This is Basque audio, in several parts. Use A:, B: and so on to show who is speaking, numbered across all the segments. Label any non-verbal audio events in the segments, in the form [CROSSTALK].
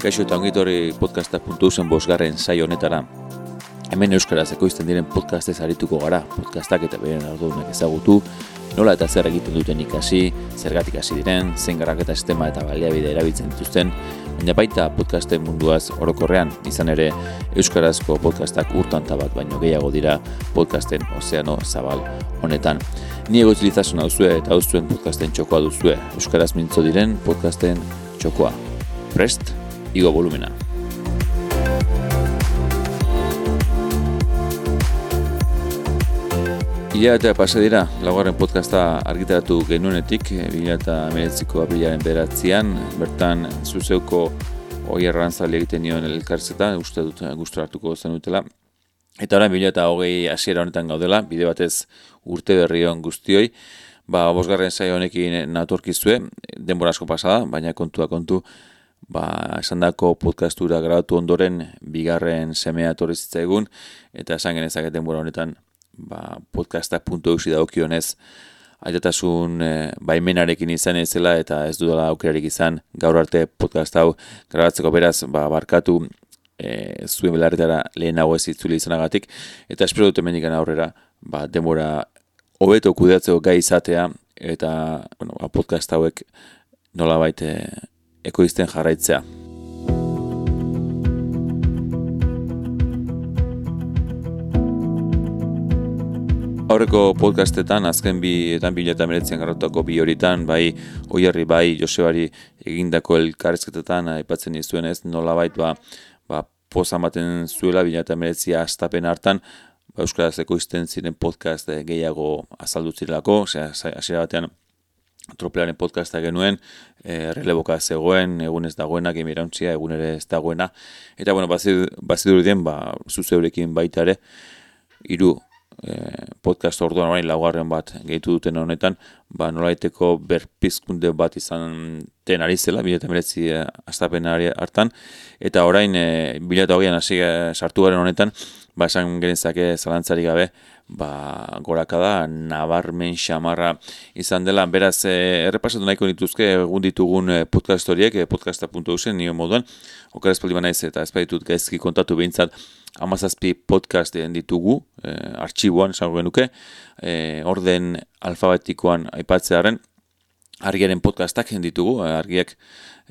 A: Kaixo eta ongitorri podcasta.u zen bosgarren saio honetara. Hemen Euskaraz ekoizten diren podcastez arituko gara, podcastak eta beren ardunak ezagutu, nola eta zer egiten duten ikasi, zergatik hasi diren, zein garrak eta sistema eta baliabide erabiltzen dituzten, baina baita podcasten munduaz orokorrean, izan ere Euskarazko podcastak urtan bat baino gehiago dira podcasten ozeano zabal honetan. Ni ego utilizazun hau eta hau podcasten txokoa duzue, Euskaraz mintzo diren podcasten txokoa. Prest, igo volumena. Ila eta pasa dira, laugarren podcasta argitaratu genuenetik, bila eta meretziko apilaren beratzean, bertan zuzeuko hoi errantzali egiten nion elkarzeta, uste dut guztu hartuko zen dutela. Eta orain bila eta hogei hasiera honetan gaudela, bide batez urte berri hon guztioi, ba, bosgarren saio honekin natorkizue, denbora asko pasada, baina kontua kontu, ba, esan dako podcastura grabatu ondoren, bigarren semea torrizitza egun, eta esan genezak denbora honetan, ba, podcasta puntu eusi daukionez aitatasun e, baimenarekin izan ezela eta ez dudala aukerarik izan gaur arte podcast hau grabatzeko beraz ba, barkatu e, zuen belarretara lehenago ez itzuli izanagatik eta espero dut emendikan aurrera ba, demora hobeto kudeatzeko gai izatea eta bueno, ba, podcast hauek nola baite ekoizten jarraitzea. Aurreko podcastetan, azken bi eta bila eta meretzean garratuako bi horitan, bai oierri, bai Josebari egindako elkarrezketetan, aipatzen izuen ez, nola bait, ba, ba, poza maten zuela bila eta meretzia astapen hartan, ba, Euskaraz ekoizten ziren podcast gehiago azaldu zirelako, hasiera batean tropelaren podcasta genuen, e, releboka zegoen, egun ez dagoena, gemirauntzia, egun ere ez dagoena, eta bueno, bazidur den, ba, zuzeurekin baita ere, hiru e, podcast orduan orain laugarren bat gehitu duten honetan, ba nolaiteko berpizkunde bat izan ten ari zela, bila eta meretzi e, hartan, eta orain e, bila eta hogeian hasi e, sartu garen honetan, ba esan genezake zalantzari gabe, ba goraka da, nabarmen xamarra izan dela, beraz e, errepasatu nahiko nituzke egun ditugun e, podcast horiek, e, podcasta.usen nio moduan, okar espaldi naiz eta espaitut gaizki kontatu behintzat, amazazpi podcast ditugu, e, artxiboan, esango genuke, e, orden alfabetikoan aipatzearen, argiaren podcastak ditugu, eh, argiak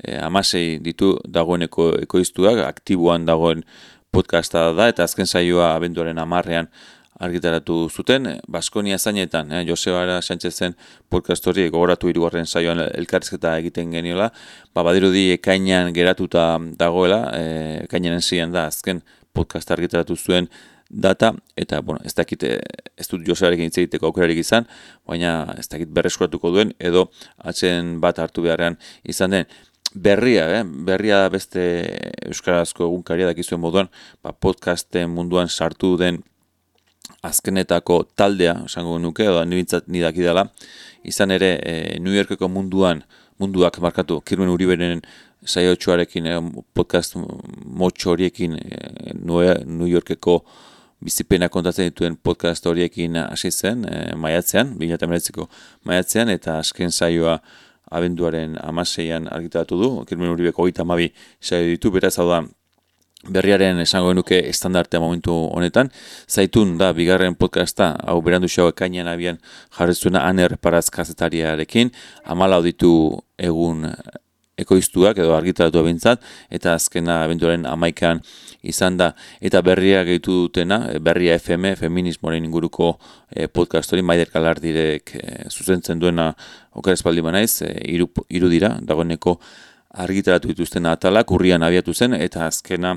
A: e, amasei ditu dagoeneko ekoiztuak, aktiboan dagoen podcasta da, eta azken saioa abenduaren amarrean argitaratu zuten, Baskonia zainetan, eh, Josebara Sánchezen podcast hori gogoratu irugarren saioan elkarrizketa egiten geniola, ba, badirudi ekainan geratuta dagoela, e, ekainaren zian da, azken podcast argitaratu zuen data, eta, bueno, ez dakit, eh, ez dut Josearekin hitz egiteko aukerarik izan, baina ez dakit berreskuratuko duen, edo atzen bat hartu beharrean izan den, berria, eh? berria beste Euskarazko egunkaria dakizuen moduan, ba, podcasten munduan sartu den azkenetako taldea, esango nuke, edo nibintzat nidaki dela, izan ere, e, New Yorkeko munduan, munduak markatu, Kirmen Uriberen saiotxoarekin, eh, podcast motxo horiekin eh, New Yorkeko bizipena kontatzen dituen podcast horiekin hasi zen, eh, maiatzean, 2008ko maiatzean, eta azken saioa abenduaren amaseian argitaratu du, Kirmen Uribeko oita amabi saio ditu, beraz hau da, berriaren esango genuke estandartea momentu honetan. Zaitun da, bigarren podcasta, hau berandu xau ekainan abian jarrezuena aner paraz kazetariarekin, amala ditu egun ekoiztuak edo argitaratu bintzat, eta azkena abentuaren amaikan izan da. Eta berria gehitu dutena, eh, berria FM, feminismoaren inguruko e, podcast hori, maider kalardirek e, zuzentzen duena okar espaldi banaiz, e, iru, iru dira, dagoeneko argitaratu dituzten atalak, urrian abiatu zen, eta azkena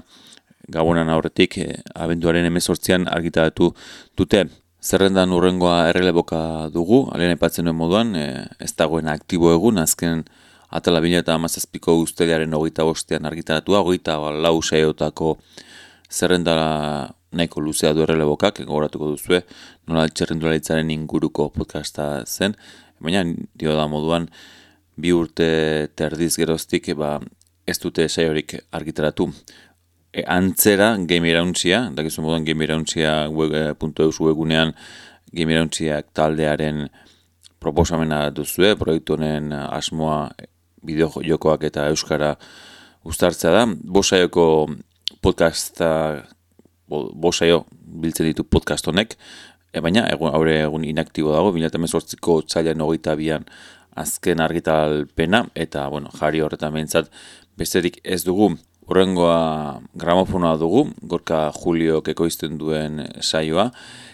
A: gabonan aurretik e, abenduaren emezortzian argitaratu dute. Zerrendan urrengoa erreleboka dugu, alen epatzen duen moduan, ez dagoen aktibo egun, azken atala bine eta amazazpiko usteliaren hogeita bostean argitaratua, hogeita lau saiotako zerrendara nahiko luzea du errelebokak, gogoratuko duzue, nola txerrendularitzaren inguruko podcasta zen, baina dio da moduan, bi urte terdiz geroztik, ba, ez dute saiorik argitaratu. E, antzera, game irauntzia, dakizu moduan game irauntzia web, e, web, gimirauntziak taldearen proposamena duzue, proiektu honen asmoa bideo jokoak eta euskara ustartzea da. Bosaioko podcasta, bosaio biltzen ditu podcast honek, e, baina egun, aurre egun inaktibo dago, 2018ko txailan hogeita bian azken argitalpena, eta bueno, jari horretan behintzat besterik ez dugu. Horrengoa gramofonoa dugu, gorka Julio ekoizten duen saioa,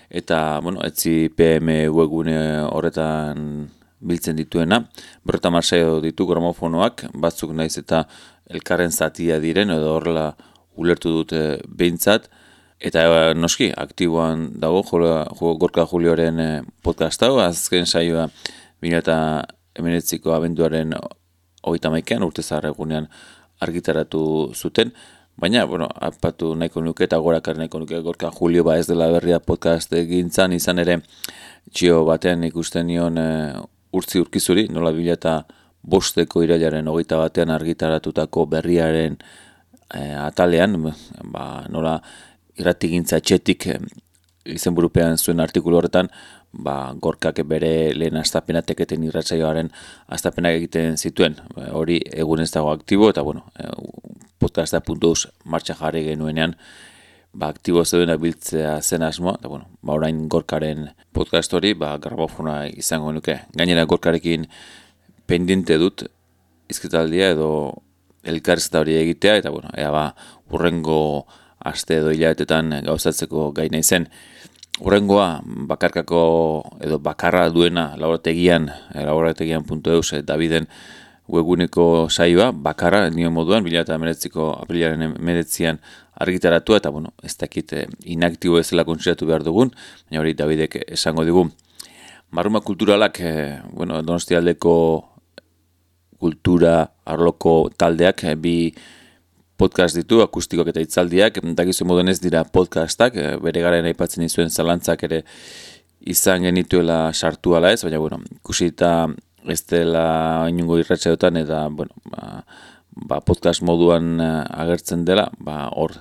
A: eta, bueno, etzi PM webgune horretan biltzen dituena, berretan marsaio ditu gramofonoak, batzuk naiz eta elkarren zatia diren, edo horrela ulertu dute behintzat, Eta e, noski, aktiboan dago jo, Gorka Julioren e, podcast hau, azken saioa 2000 emeretziko abenduaren hogeita maikan, urte zaharregunean argitaratu zuten, baina, bueno, apatu nahiko nuke eta gorakar nahiko nuke gorka Julio ba ez dela berria podcast egintzan, izan ere txio batean ikusten nion e, urtzi urkizuri, nola bila eta bosteko irailaren hogeita batean argitaratutako berriaren e, atalean, ba, nola irratigintza txetik e, eh, izenburupean zuen artikulu horretan, ba, gorkak bere lehen astapena teketen irratzaioaren astapenak egiten zituen. Ba, hori egun ez dago aktibo eta bueno, e, podcasta puntuz martxa jarri genuenean ba, aktibo zeudenak biltzea zen asmoa, eta bueno, ba, orain gorkaren podcast hori, ba, grabofona izango nuke. Gainera gorkarekin pendiente dut izketaldia edo elkarrizta hori egitea, eta bueno, ea ba, urrengo aste edo hilabetetan gauzatzeko gaina izen. Urrengoa, bakarkako edo bakarra duena laborategian, eh, laborategian.eus, eh, Daviden webuneko saioa, bakarra nio moduan, bila eta meretziko aprilaren meretzian argitaratu, eta bueno, ez dakit eh, inaktibo ezela kontsiratu behar dugun, baina hori Davidek esango digu. Marruma kulturalak, bueno, donostialdeko kultura arloko taldeak, bi podcast ditu, akustikoak eta itzaldiak, dakizu moduen ez dira podcastak, eh, bere garen aipatzen izuen zalantzak ere izan genituela sartu ala ez, baina, bueno, ikusi eta ez dela inungo irratxeotan eta, bueno, ba, ba podcast moduan eh, agertzen dela, ba, hor,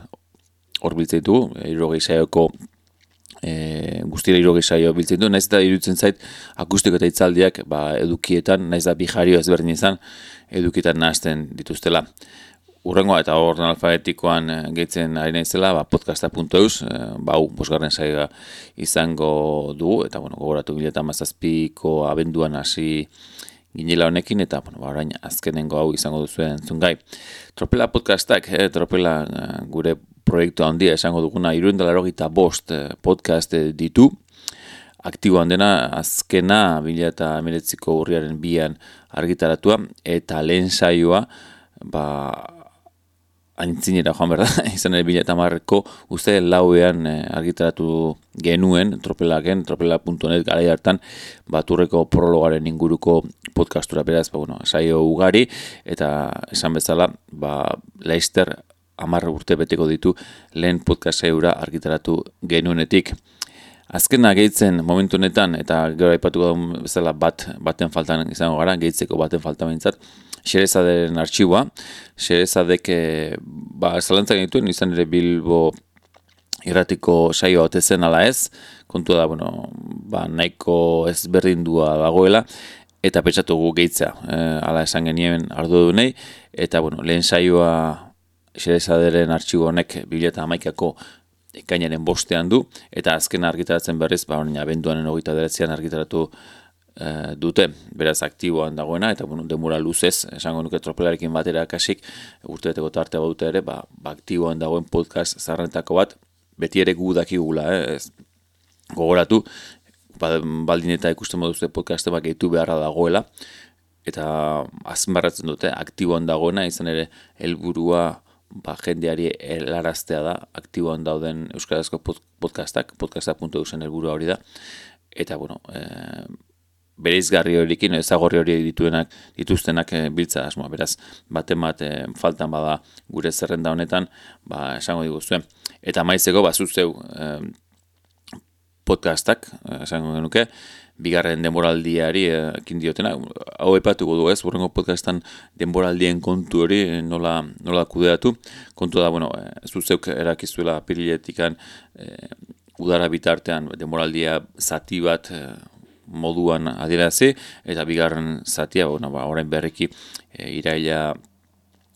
A: hor biltzen du, irrogei saioko, e, guztira irrogei saio biltzen du, naiz eta irutzen zait akustiko eta itzaldiak ba, edukietan, naiz da bijario ezberdin izan, edukietan nahazten dituztela urrengoa eta orden alfabetikoan eh, gehitzen ari naizela, ba, podcasta.eus, e, ba, bosgarren saiga izango dugu, eta, bueno, gogoratu gila eta mazazpiko abenduan hasi ginela honekin, eta, bueno, ba, orain azkenengo hau izango duzuen zungai. Tropela podcastak, eh, tropela gure proiektu handia esango duguna, iruendalaro gita bost podcast ditu, aktiboan dena azkena bila eta emiretziko urriaren bian argitaratua, eta lehen saioa, ba, aintzinera joan berda, [LAUGHS] izan ere bila eta uste lauean e, argitaratu genuen tropelaken, tropela.net gara hartan baturreko prologaren inguruko podcastura beraz, ba, bueno, saio ugari eta esan bezala ba, Leister amar urte beteko ditu lehen podcast saiura argitaratu genuenetik. Azkena gehitzen momentu honetan eta gero aipatuko da bezala bat baten faltan izango gara, gehitzeko baten falta behintzat, xerezaderen artxiboa. Xerezadek, e, ba, zalantzak genituen, izan ere Bilbo irratiko saio bat ezen ala ez, kontu da, bueno, ba, nahiko ez berdindua dagoela, eta pentsatu gu gehitzea, e, ala esan genien ardu dunei, eta, bueno, lehen saioa xerezaderen artxibo honek bileta amaikako ekainaren bostean du, eta azken argitaratzen berriz, ba, abenduanen hogeita deretzean argitaratu Eh, dute, beraz aktiboan dagoena, eta bueno, demura luzez, esango nuke tropelarekin batera kasik, urteeteko tartea dute ere, ba, ba aktiboan dagoen podcast zarrentako bat, beti ere gu dakigula, eh? ez, gogoratu, ba, baldin eta ikusten moduzte podcaste bat gehitu beharra dagoela, eta azmarratzen dute, aktiboan dagoena, izan ere, helburua ba, jendeari helaraztea da, aktiboan dauden Euskarazko podcastak, podcasta.eu zen helburua hori da, eta, bueno, eh, bereizgarri horikin ezagorri hori dituenak dituztenak e, biltza asmoa. Beraz baten bat e, faltan bada gure zerrenda honetan ba esango diguzue. Eta maizeko ba zuzeu e, podcastak esango genuke bigarren denboraldiari ekin diotena. Hau epatuko du ez? Burrengo podcastan denboraldien kontu hori nola, nola kudeatu. Kontu da bueno e, zuzeuk erakizuela piriletikan udara bitartean demoraldia zati bat e, moduan adierazi eta bigarren zatia bueno, ba, orain berriki e, iraila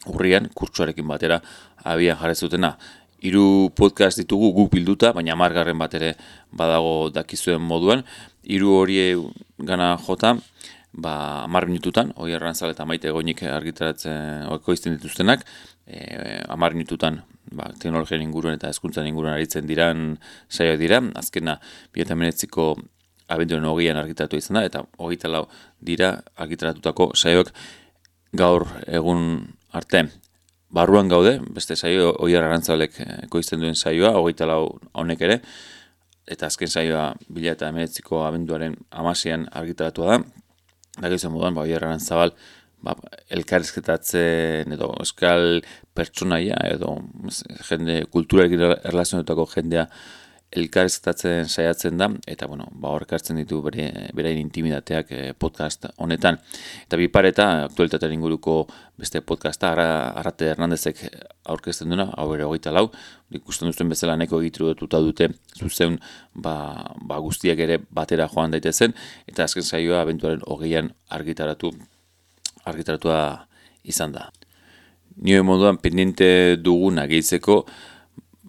A: urrian kurtsuarekin batera abian jarri zutena hiru podcast ditugu guk bilduta baina hamargarren bat ere badago dakizuen moduan hiru hori gana jota ba 10 minututan hoi errantzal eta maite egoinik argitaratzen oikoizten dituztenak eh 10 minututan ba, teknologian inguruan eta hezkuntzan inguruan aritzen diran saio dira. Azkena, 2019ko abenduren hogeian argitaratu izan da, eta hogeita lau dira argitaratutako saioak gaur egun arte. Barruan gaude, beste saio oiar arantzalek koizten duen saioa, hogeita lau honek ere, eta azken saioa bila eta emeretziko abenduaren amasian argitaratua da. Dago moduan, ba, oiar arantzabal, ba, elkarrizketatzen edo euskal pertsonaia edo jende kulturarekin erlazionetako jendea elkarrizketatzen saiatzen da eta bueno, ba horrekartzen ditu bere berain intimidateak eh, podcast honetan. Eta bi pareta aktualitatearen inguruko beste podcasta Ara, Arrate Hernandezek aurkezten duena, hau ere 24, ikusten duzuen bezala neko egiturututa dute zuzen ba, ba guztiak ere batera joan daitezen eta azken saioa abentuaren hogeian argitaratu argitaratua izan da. Nio moduan pendiente duguna gehitzeko,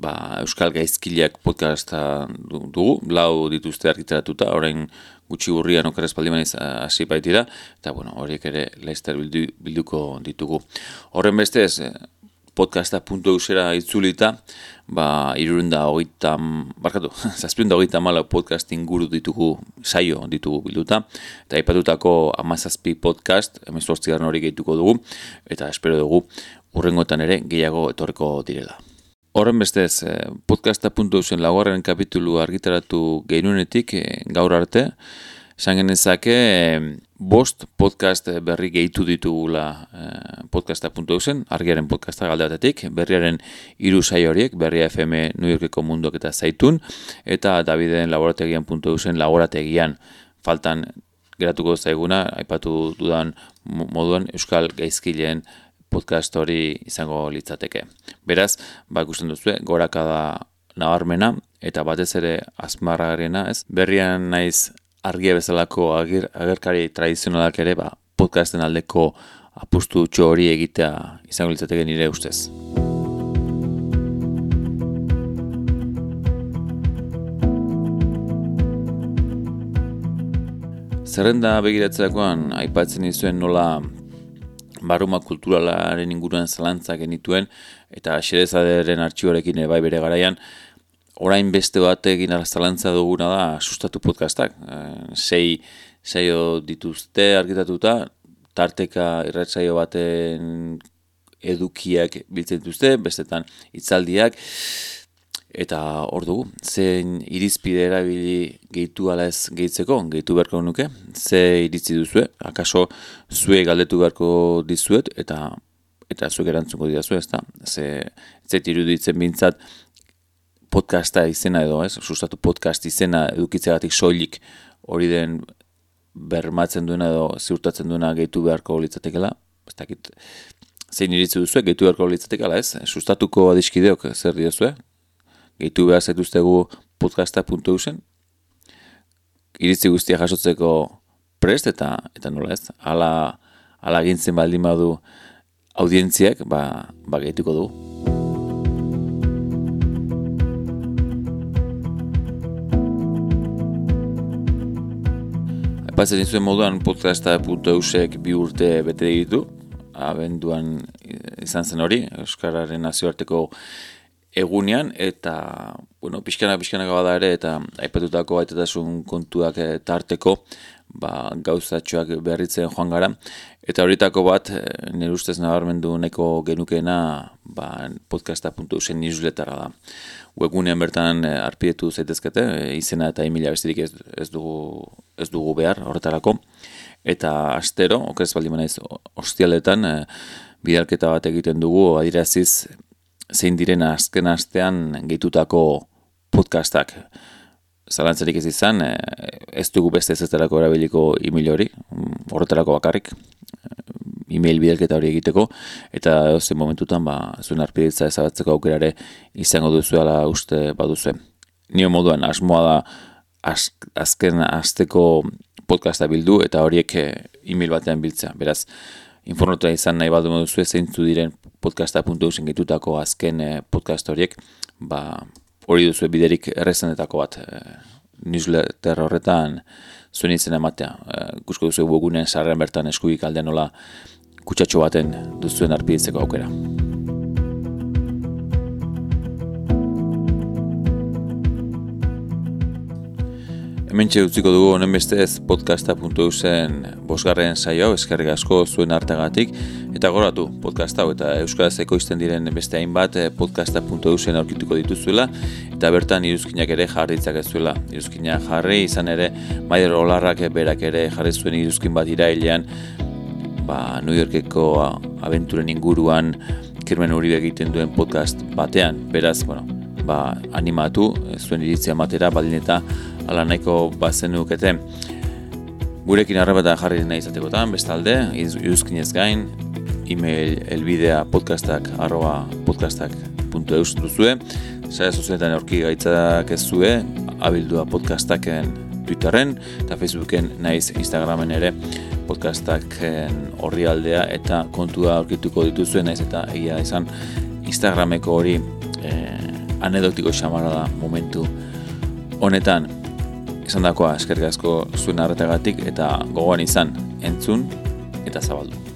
A: ba, Euskal Gaizkileak podcasta dugu, lau dituzte argitaratuta, orain gutxi burrian okarez paldiman hasi baitira, eta bueno, horiek ere laizter bildu, bilduko ditugu. Horren bestez, podcasta.eusera itzulita, ba, irurunda hogeita, barkatu, [LAUGHS] zazpiunda hogeita mala podcast inguru ditugu, saio ditugu bilduta, eta ipatutako amazazpi podcast, emezortzi hori gehituko dugu, eta espero dugu, urrengoetan ere gehiago etorreko direla. Horren bestez, eh, podcasta.eusen laguarren kapitulu argitaratu gehinunetik eh, gaur arte, esan genezake, bost podcast berri gehitu ditugula eh, podcasta.eusen, argiaren podcasta galdeatetik, berriaren iru sai horiek, berria FM New Yorkeko munduak eta zaitun, eta Daviden laborategian.eusen laborategian. Faltan geratuko zaiguna, aipatu dudan moduan Euskal Gaizkileen podcast hori izango litzateke. Beraz, ba ikusten duzu, gorakada nabarmena, eta batez ere azmarragarriena, ez? Berrian naiz argia bezalako ager, agerkari tradizionalak ere ba, podcasten aldeko apustu hori egitea izango litzateke nire ustez. Zerrenda begiratzerakoan aipatzen izuen nola baruma kulturalaren inguruan zalantzak genituen eta xerezaderen artxiborekin bai bere garaian orain beste batekin araztalantza duguna da sustatu podcastak. E, sei saio dituzte argitatuta, tarteka irratsaio baten edukiak biltzen dituzte, bestetan hitzaldiak eta hor dugu, zein irizpide erabili gehitu ala ez gehitzeko, gehitu beharko nuke, ze iritzi duzue, akaso zue galdetu beharko dizuet, eta eta zuek erantzuko dira zu, ezta? Ze, ze iruditzen bintzat, podcasta izena edo, ez? Sustatu podcast izena edukitzegatik soilik hori den bermatzen duena edo ziurtatzen duena gehitu beharko litzatekela. Ez dakit, zein iritzu duzu, gehitu beharko litzatekela, ez? Sustatuko adiskideok zer diozue? Gehitu behar zaituztegu podcasta.eusen? Iritzi guztia jasotzeko prest eta eta nola ez? Ala, ala gintzen baldin badu audientziak, ba, ba gehituko dugu. Aipatzen dizuen moduan podcasta.eusek bi urte bete ditu, abenduan izan zen hori, Euskararen nazioarteko egunean, eta, bueno, pixkana pixkana gaba da ere, eta aipatutako aitetasun kontuak eh, tarteko, ba, gauzatxoak berritzen joan gara, eta horietako bat, eh, nire ustez nabarmendu neko genukena, ba, podcasta.eusen newslettera da webgunean bertan e, arpidetu zaitezkete, izena eta emila besterik ez, ez, dugu, ez dugu behar horretarako. Eta astero, okrez baldin naiz ostialetan, bidalketa bat egiten dugu, adiraziz zein direna azken astean gehitutako podcastak. Zalantzarik ez izan, ez dugu beste ez erabiliko e hori, horretarako bakarrik, e-mail bidalketa hori egiteko, eta zen momentutan, ba, zuen arpiditza ezabatzeko aukerare izango duzuela uste baduzue. nio moduan asmoa da azken azteko podcasta bildu eta horiek e, email batean biltzea. Beraz, informatua izan nahi baldu duzu zeintzu diren podcasta.eusen gitutako azken e, podcast horiek, ba, hori duzu biderik errezenetako bat e, newsletter horretan zuen izen ematea. E, Gusko duzu gugunen sarren bertan eskubik aldean nola kutsatxo baten duzuen arpiditzeko aukera. Hemen utziko dugu honen bestez podcasta.eu zen bosgarren saio, eskerrik asko zuen artegatik, eta goratu podcasta eta Euskaraz ekoizten diren beste hainbat eh, podcasta.eu zen aurkituko dituzuela, eta bertan iruzkinak ere jarritzak ez zuela. Iruzkinak jarri izan ere, maider olarrak berak ere jarri zuen iruzkin bat irailean, ba, New Yorkeko abenturen inguruan, kirmen hori egiten duen podcast batean, beraz, bueno, ba, animatu, zuen iritzia matera, baldin eta ala nahiko bazen nukete gurekin harrapatan jarri nahi izatekotan, bestalde, iruzkin ez gain, e-mail elbidea podcastak arroba podcastak.eus duzue, zara sozialetan aurki gaitzak ez zue, abildua podcastaken Twitterren, eta Facebooken naiz Instagramen ere podcastaken horri aldea eta kontua aurkituko dituzue naiz eta egia izan Instagrameko hori eh, anedotiko xamara da momentu honetan izan dakoa eskerrik asko zuen arretagatik eta gogoan izan entzun eta zabaldu.